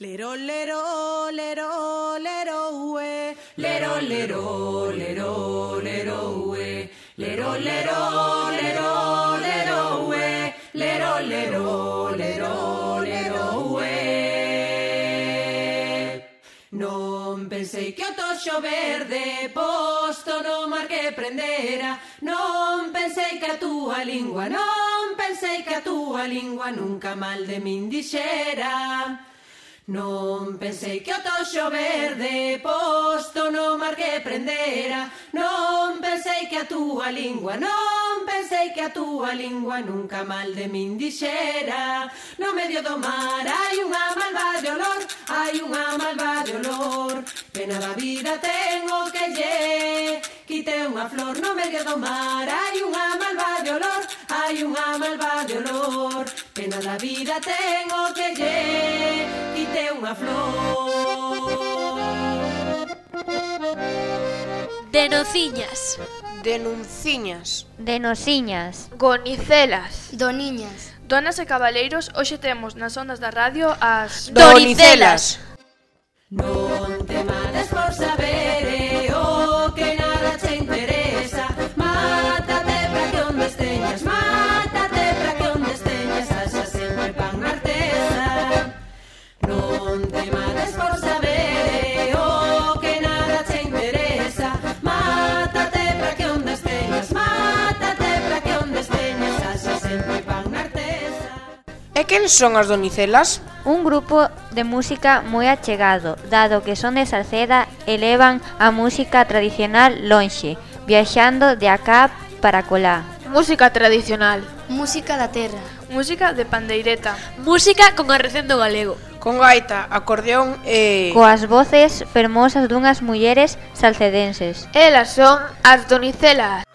Lero, lero, lero, lero, ue. Lero, lero, lero, lero, ue. Lero, lero, lero, lero, ue. Lero, lero, lero, lero, ue. Non pensei que o toxo verde posto no mar que prendera Non pensei que a túa lingua, non pensei que a túa lingua nunca mal de min dixera Non pensei que o toxo verde posto no mar que prendera. Non pensei que a túa lingua, non pensei que a túa lingua nunca mal de min dixera. No medio do mar hai unha malva de olor, hai unha malva de olor. Pena da vida tengo que lle quite unha flor. No medio do mar Hai unha malva de olor, hai unha malva de olor. Pena da vida tengo que lle de unha flor. Denociñas Denunciñas Denosiñas Gonicelas Doniñas Donas e cabaleiros, hoxe temos nas ondas da radio as Donicelas. Non te mates por saber quen son as Donicelas? Un grupo de música moi achegado, dado que son de Salceda e levan a música tradicional lonxe, viaxando de acá para colá. Música tradicional. Música da terra. Música de pandeireta. Música con arrecendo galego. Con gaita, acordeón e... Coas voces fermosas dunhas mulleres salcedenses. Elas son as donicelas.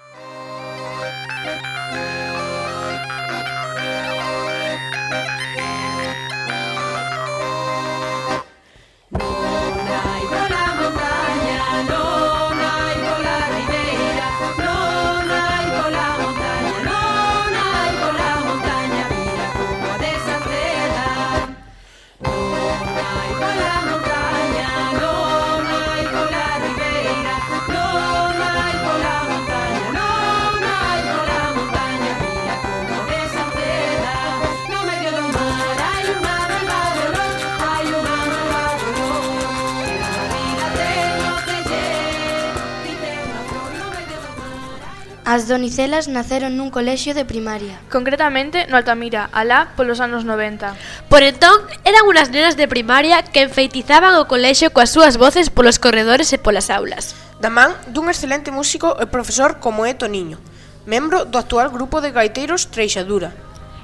As donicelas naceron nun colexio de primaria. Concretamente no Altamira, alá polos anos 90. Por entón, eran unas nenas de primaria que enfeitizaban o colexio coas súas voces polos corredores e polas aulas. Da man dun excelente músico e profesor como é Toniño, membro do actual grupo de gaiteiros Treixadura.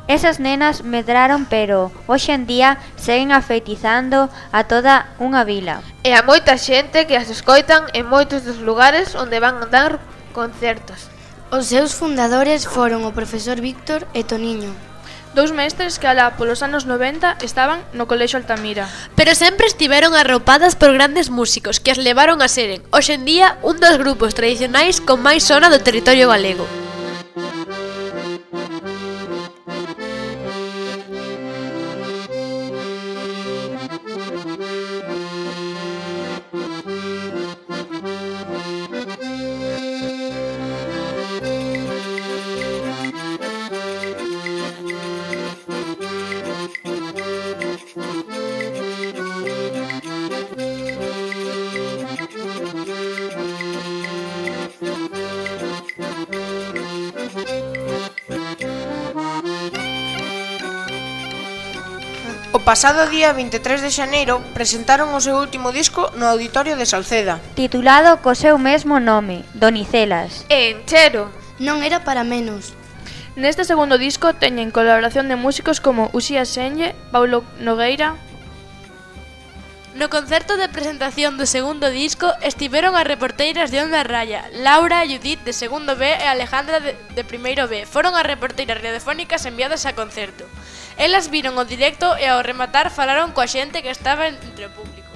Esas nenas medraron pero, hoxe en día, seguen afeitizando a toda unha vila. E a moita xente que as escoitan en moitos dos lugares onde van dar concertos. Os seus fundadores foron o profesor Víctor e Toniño. Dous mestres que alá polos anos 90 estaban no Colexo Altamira. Pero sempre estiveron arropadas por grandes músicos que as levaron a seren, hoxe en día, un dos grupos tradicionais con máis sona do territorio galego. pasado día 23 de xaneiro presentaron o seu último disco no Auditorio de Salceda. Titulado co seu mesmo nome, Donicelas. E enchero. Non era para menos. Neste segundo disco teñen colaboración de músicos como Uxía Senlle, Paulo Nogueira... No concerto de presentación do segundo disco estiveron as reporteiras de Onda Raya, Laura, Judith de segundo B e Alejandra de, de primeiro B. Foron as reporteiras radiofónicas enviadas a concerto. Elas viron o directo e ao rematar falaron coa xente que estaba entre o público.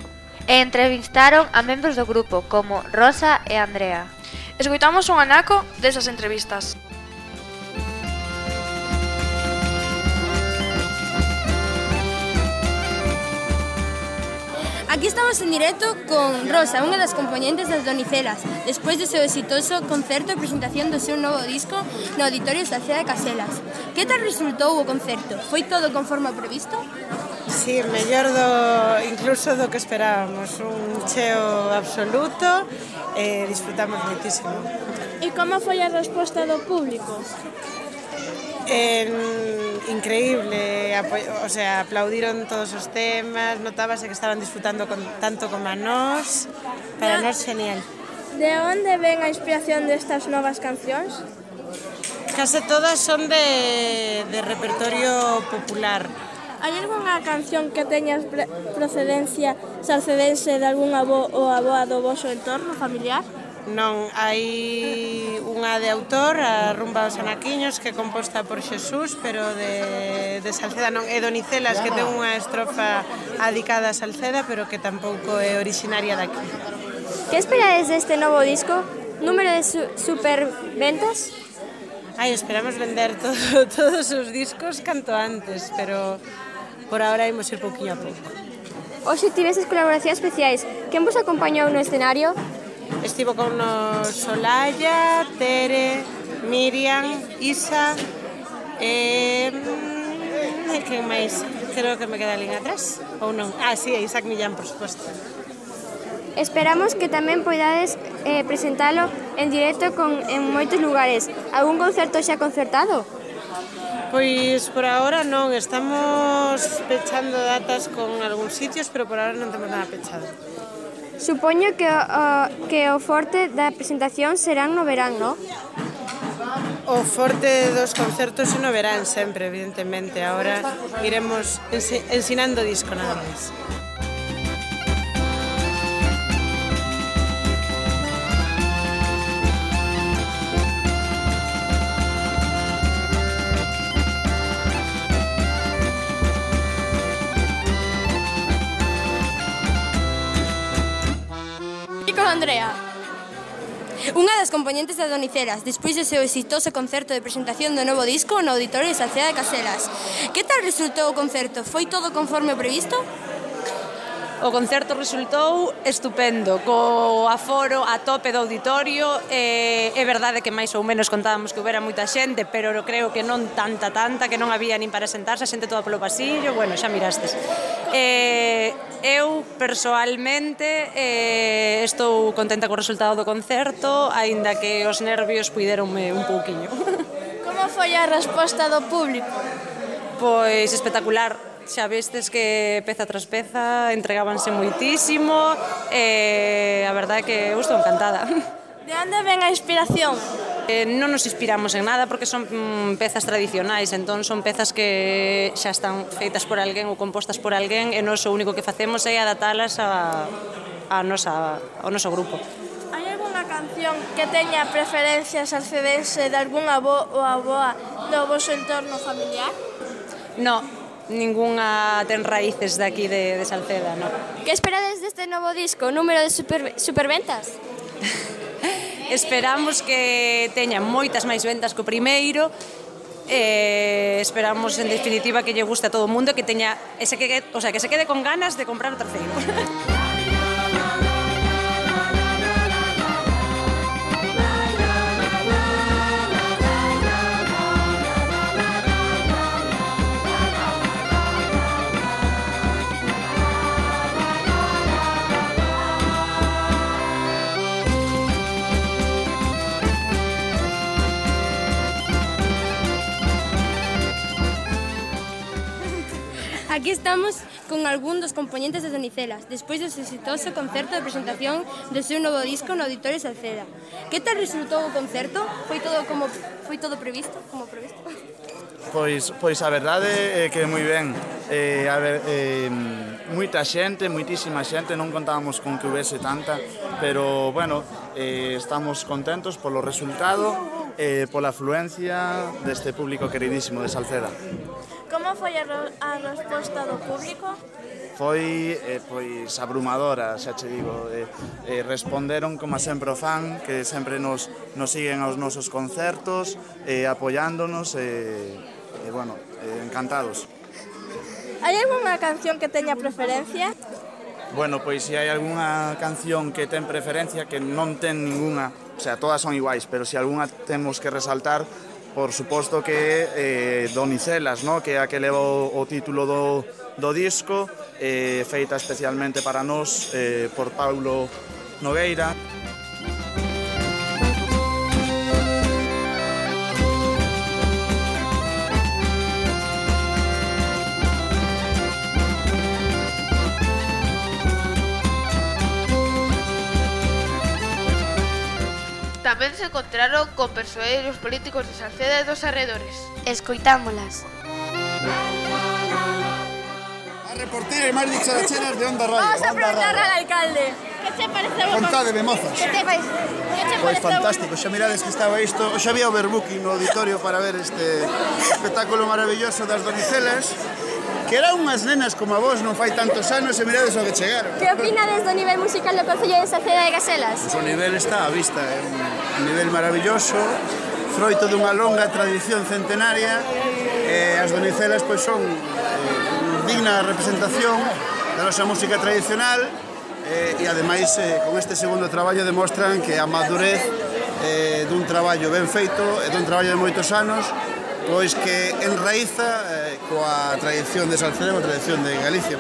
E entrevistaron a membros do grupo como Rosa e Andrea. Escoitamos un anaco desas entrevistas. Aquí estamos en directo con Rosa, unha das componentes das Donicelas, despois do seu exitoso concerto e presentación do seu novo disco no Auditorio Estacia de Caselas. Que tal resultou o concerto? Foi todo conforme ao previsto? Sí, mellor do, incluso do que esperábamos, un cheo absoluto e eh, disfrutamos moitísimo. E como foi a resposta do público? Eh, increíble, o sea, aplaudiron todos os temas, notábase que estaban disfrutando con, tanto como a nós, para nós genial. De onde ven a inspiración destas novas cancións? Case todas son de, de repertorio popular. Hai algunha canción que teñas procedencia sarcedense de algún avó ou avoa do vosso entorno familiar? Non, hai unha de autor, a Rumba dos Anaquiños, que é composta por Xesús, pero de, de Salceda non, é Donicelas, que ten unha estrofa adicada a Salceda, pero que tampouco é originaria daqui. Que esperades deste novo disco? Número de su superventas? Ai, esperamos vender todo, todos os discos canto antes, pero por ahora imos ir pouquinho a pouco. Oxe, tiveses colaboracións especiais. Quen vos acompañou no escenario? Estivo con nos Solaya, Tere, Miriam, Isa e... Eh, que máis? Creo que me queda alguén atrás, ou non? Ah, sí, Isaac Millán, por suposto. Esperamos que tamén poidades eh, presentalo en directo con, en moitos lugares. Algún concerto xa concertado? Pois por agora non, estamos pechando datas con algúns sitios, pero por agora non temos nada pechado. Supoño que o, que o forte da presentación serán no verán, non? O forte dos concertos no verán sempre, evidentemente. Ahora iremos ensinando disco nada máis. Andrea. Unha das componentes da Donicelas, despois do seu exitoso concerto de presentación do novo disco no Auditorio de Sacea de Caselas. Que tal resultou o concerto? Foi todo conforme o previsto? O concerto resultou estupendo, co aforo a tope do auditorio, e, é verdade que máis ou menos contábamos que houbera moita xente, pero creo que non tanta, tanta, que non había nin para sentarse, a xente toda polo pasillo, bueno, xa mirastes. Eh, eu, persoalmente, eh, estou contenta co resultado do concerto, aínda que os nervios puideronme un pouquiño. Como foi a resposta do público? Pois espectacular, xa vestes que peza tras peza entregábanse moitísimo e a verdade é que eu estou encantada. De onde ven a inspiración? Eh, non nos inspiramos en nada porque son mm, pezas tradicionais, entón son pezas que xa están feitas por alguén ou compostas por alguén e nós o único que facemos é adaptalas a, a nosa, ao noso grupo. Hai algunha canción que teña preferencias al CDS de algún avó ou avoa do vosso entorno familiar? No, ningunha ten raíces daqui de, de Salceda, non? Que esperades deste novo disco? Número de super, superventas? esperamos que teña moitas máis ventas o primeiro, eh, esperamos en definitiva que lle guste a todo o mundo que teña ese que, o sea, que se quede con ganas de comprar o terceiro. Aquí estamos con algún dos componentes das Donicelas, despois do exitoso concerto de presentación do seu novo disco no Auditorio Salceda. Que tal resultou o concerto? Foi todo como foi todo previsto, como previsto? Pois, pois a verdade é que moi ben. Eh, a ver, eh, moita xente, moitísima xente, non contábamos con que houvese tanta, pero bueno, eh, estamos contentos polo resultado e eh, pola afluencia deste público queridísimo de Salceda como foi a, a resposta do público? Foi, eh, pois, abrumadora, xa che digo. Eh, eh, responderon, como sempre o fan, que sempre nos, nos siguen aos nosos concertos, eh, apoiándonos, e, eh, eh, bueno, eh, encantados. Hai algunha canción que teña preferencia? Bueno, pois se hai algunha canción que ten preferencia que non ten ningunha, o sea, todas son iguais, pero se algunha temos que resaltar por suposto que eh, Donicelas, no? que é a que leva o, o título do, do disco, eh, feita especialmente para nós eh, por Paulo Nogueira. encontraron con persoeiros políticos de Salceda e dos arredores. Escoitámolas. A reportir máis dicharacheras de Onda Radio. Vamos a preguntar al alcalde. Que che pareceu? Contade de mozas. Que te parece? Pois fantástico, xa mirades que estaba isto Xa había overbooking no auditorio para ver este espectáculo maravilloso das donicelas que eran unhas nenas como a vos non fai tantos anos e mirades o que chegaron. Que opinades do nivel musical do Concello de Saceda de Caselas? Pois o nivel está á vista, é un nivel maravilloso, froito dunha longa tradición centenaria, e as donicelas pois son eh, digna representación da nosa música tradicional, eh, e ademais eh, con este segundo traballo demostran que a madurez eh, dun traballo ben feito e dun traballo de moitos anos pois que enraiza eh, coa tradición de Salceda, coa tradición de Galicia.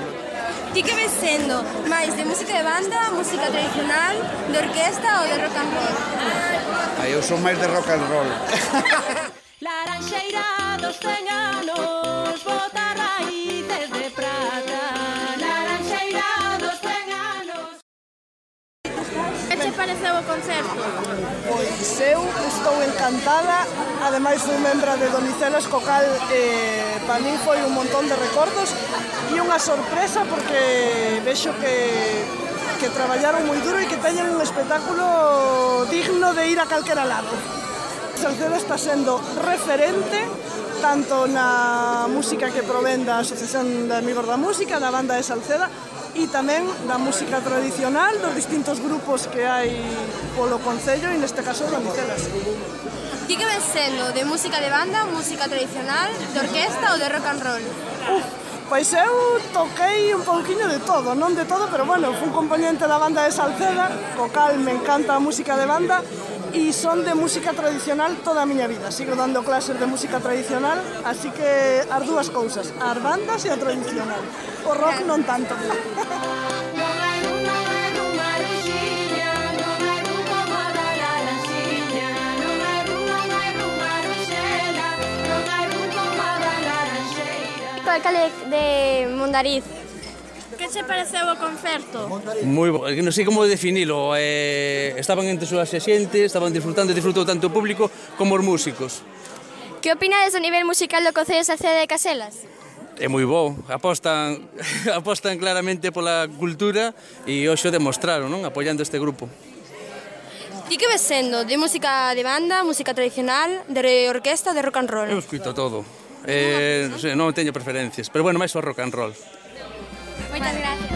Ti que ves sendo máis de música de banda, música tradicional, de orquesta ou de rock and roll? Ah, eu son máis de rock and roll. Laranxeira dos cen anos, bota raíces de pareceu o concerto? Pois eu estou encantada, ademais fui membra de Donicelas, co cal eh, para min foi un montón de recordos e unha sorpresa porque vexo que que traballaron moi duro e que teñen un espectáculo digno de ir a calquera lado. Salcedo está sendo referente tanto na música que provén da Asociación de Amigos da Música, da banda de Salceda, e tamén da música tradicional dos distintos grupos que hai polo Concello e neste caso Ramicelas. Ti que ves sendo de música de banda, música tradicional, de orquesta ou de rock and roll? Uf, Pois eu toquei un pouquiño de todo, non de todo, pero bueno, fui un componente da banda de Salceda, co cal me encanta a música de banda, e son de música tradicional toda a miña vida. Sigo dando clases de música tradicional, así que as dúas cousas, as bandas e a tradicional. O rock non tanto. Alcalde de Mondariz que che pareceu o concerto? Moi bo, eh, non sei como definilo. Eh, estaban entre súas xente, estaban disfrutando, disfrutou tanto o público como os músicos. Que opinades do nivel musical do Concello de Saceda de Caselas? É moi bo, apostan, apostan claramente pola cultura e hoxe demostraron, non? apoiando este grupo. Ti que ves sendo? De música de banda, música tradicional, de orquesta, de rock and roll? Eu escuito todo. Eh, non, sei, non teño preferencias, pero bueno, máis o rock and roll. Moitas vale. gracias.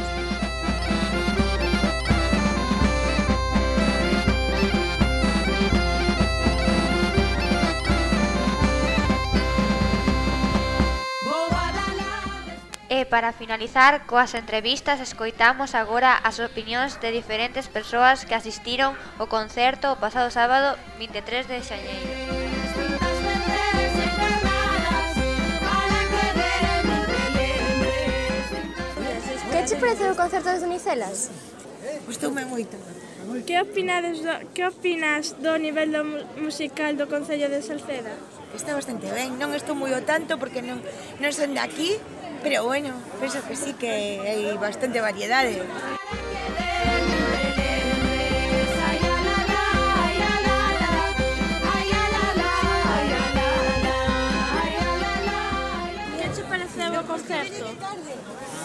E para finalizar coas entrevistas escoitamos agora as opinións de diferentes persoas que asistiron ao concerto o pasado sábado 23 de xaneiro. che parece o concerto das Donicelas? Gostoume moito. Que opinades do, que opinas do nivel do musical do Concello de Salceda? Está bastante ben, non estou moi o tanto porque non, non son de aquí, pero bueno, penso que sí que hai bastante variedade. Que che pareceu o concerto?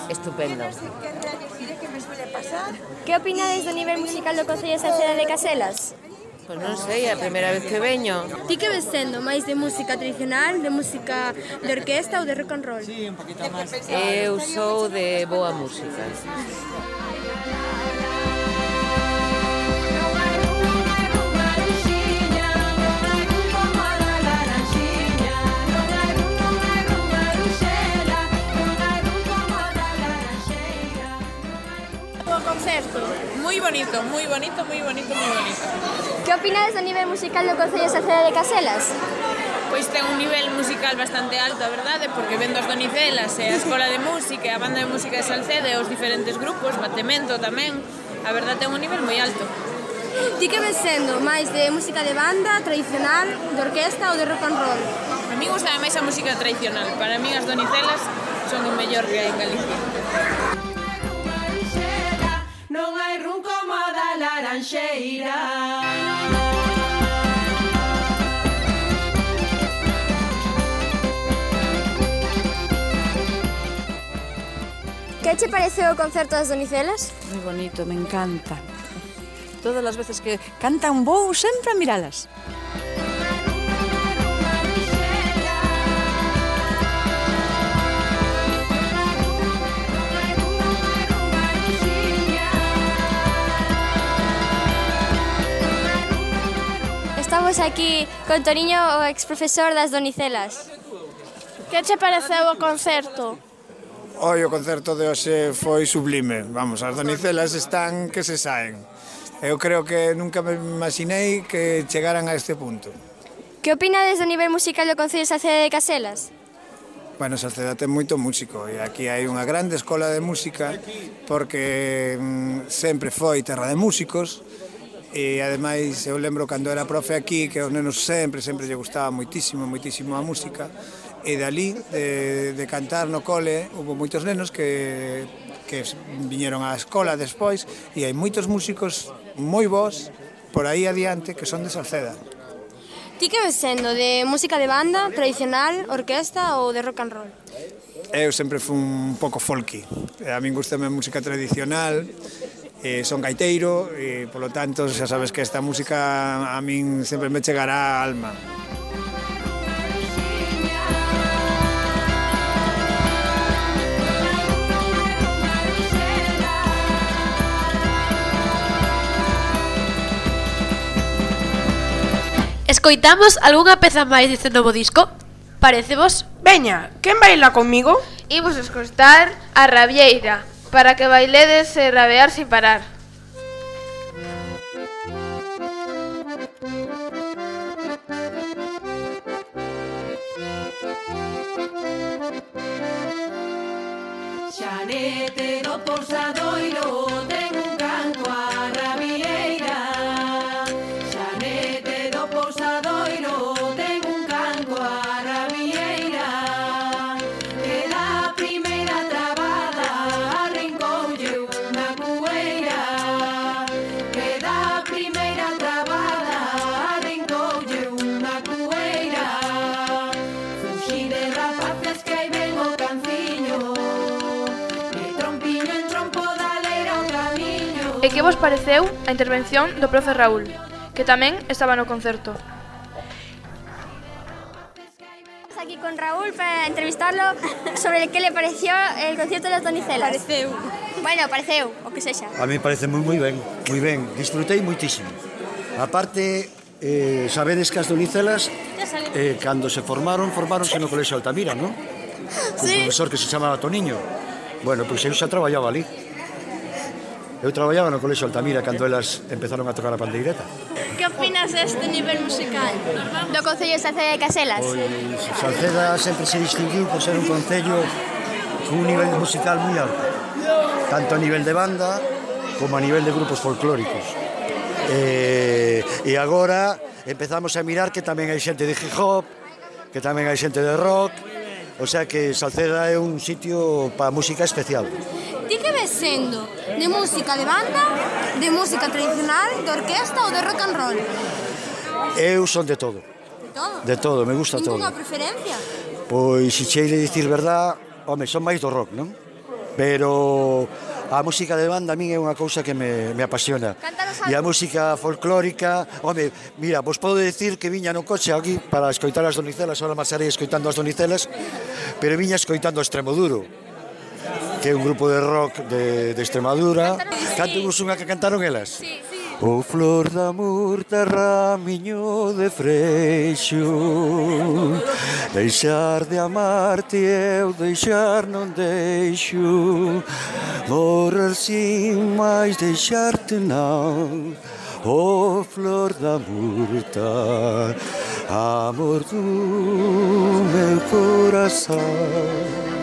estupendo. Que opinades do nivel musical do Concello de Saceda de Caselas? Pois non sei, é a primeira vez que veño. Ti que ves sendo máis de música tradicional, de música de orquesta ou de rock and roll? Sí, un poquito máis. Eu sou de boa música. bonito, moi bonito, moi bonito, moi bonito. Que opinades do nivel musical do Concello de Cidade de Caselas? Pois ten un nivel musical bastante alto, a verdade, porque vendo as Donicelas e a Escola de Música e a Banda de Música de Salceda e os diferentes grupos, Batemento tamén, a verdade ten un nivel moi alto. Ti que ves sendo máis de música de banda, tradicional, de orquesta ou de rock and roll? A mí gusta máis a música tradicional. Para mí as donicelas son o mellor que hai en Galicia. estranxeira. Que che pareceu o concerto das Donicelas? Moi bonito, me encanta. Todas as veces que cantan vou sempre a miralas. Estamos aquí con Toriño, o exprofesor das Donicelas. Que che pareceu o concerto? Oi, o concerto de hoxe foi sublime. Vamos, as Donicelas están que se saen. Eu creo que nunca me imaginei que chegaran a este punto. Que opinades do nivel musical do Concello Salceda de Caselas? Bueno, Salceda ten moito músico e aquí hai unha grande escola de música porque mm, sempre foi terra de músicos e ademais eu lembro cando era profe aquí que aos nenos sempre, sempre lle gustaba moitísimo, moitísimo a música e dali de, de cantar no cole hubo moitos nenos que que viñeron á escola despois e hai moitos músicos moi bons por aí adiante que son de Salceda. Ti que ves sendo de música de banda, tradicional, orquesta ou de rock and roll? Eu sempre fui un pouco folky. A min gustame música tradicional, eh, son gaiteiro e polo tanto xa sabes que esta música a min sempre me chegará á alma. Escoitamos algunha peza máis deste novo disco? Parecevos? Veña, quen baila comigo? Imos escoitar a Rabieira. Para que bailedes e rabear sin parar. Xanete do pousadoiro Que vos pareceu a intervención do profe Raúl, que tamén estaba no concerto? aquí con Raúl para entrevistarlo sobre qué le pareció el concierto de las Donicelas. Pareceu. Bueno, pareceu, o que sexa. A mí parece moi moi ben, moi ben. Disfrutei moitísimo. parte eh, sabedes que as Donicelas, eh, cando se formaron, formáronse no Colexio Altamira, non? Un sí. profesor que se chamaba Toniño. Bueno, pois pues eu xa traballaba ali. Eu traballaba no Colexo Altamira cando elas empezaron a tocar a pandeireta. Que opinas deste nivel musical do Concello de Salceda de Caselas? Pois, Salceda sempre se distinguiu por ser un concello con un nivel musical moi alto, tanto a nivel de banda como a nivel de grupos folclóricos. Eh, e agora empezamos a mirar que tamén hai xente de hip hop, que tamén hai xente de rock, O sea que Salceda é un sitio para música especial. Ti que ves sendo? De música de banda, de música tradicional, de orquesta ou de rock and roll? Eu son de todo. De todo? De todo, me gusta Ninguna todo. Ninguna preferencia? Pois, se chei de dicir verdad, home, son máis do rock, non? Pero a música de banda a min é unha cousa que me, me apasiona. E a música folclórica, home, mira, vos podo decir que viña no coche aquí para escoitar as donicelas, ahora máis arei escoitando as donicelas, pero viña escoitando Extremoduro que é un grupo de rock de, de Extremadura. Cantaron, sí. unha que cantaron elas? Sí, sí. O flor da murta ramiño de freixo Deixar de amarte eu deixar non deixo. Morrer sin máis deixarte non O flor da murta Amor do meu corazón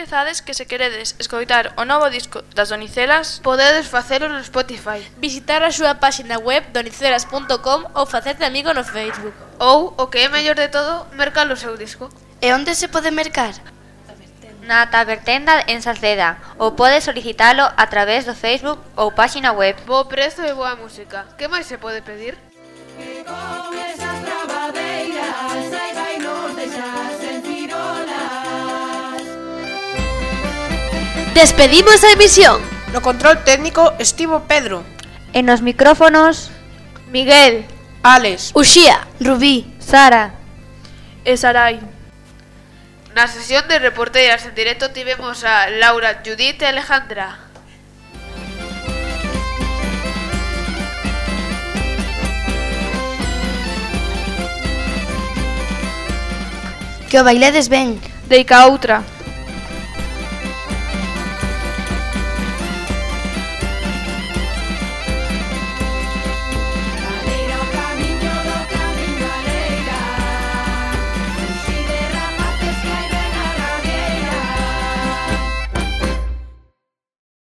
esquezades que se queredes escoitar o novo disco das Donicelas, podedes facelo no Spotify, visitar a súa páxina web donicelas.com ou facerte amigo no Facebook. Ou, o que é mellor de todo, mercar o seu disco. E onde se pode mercar? Na tabertenda en Salceda ou podes solicitalo a través do Facebook ou páxina web. Bo prezo e boa música. Que máis se pode pedir? Que con esas trabadeiras hai vai nos deixar Despedimos a emisión. No control técnico estivo Pedro, En os micrófonos, Miguel, Alex, Uxía, Rubí, Sara, e Sarai. Na sesión de reporteras en directo tivemos a Laura, Judith e Alejandra. Que o bailedes ben. Deica outra.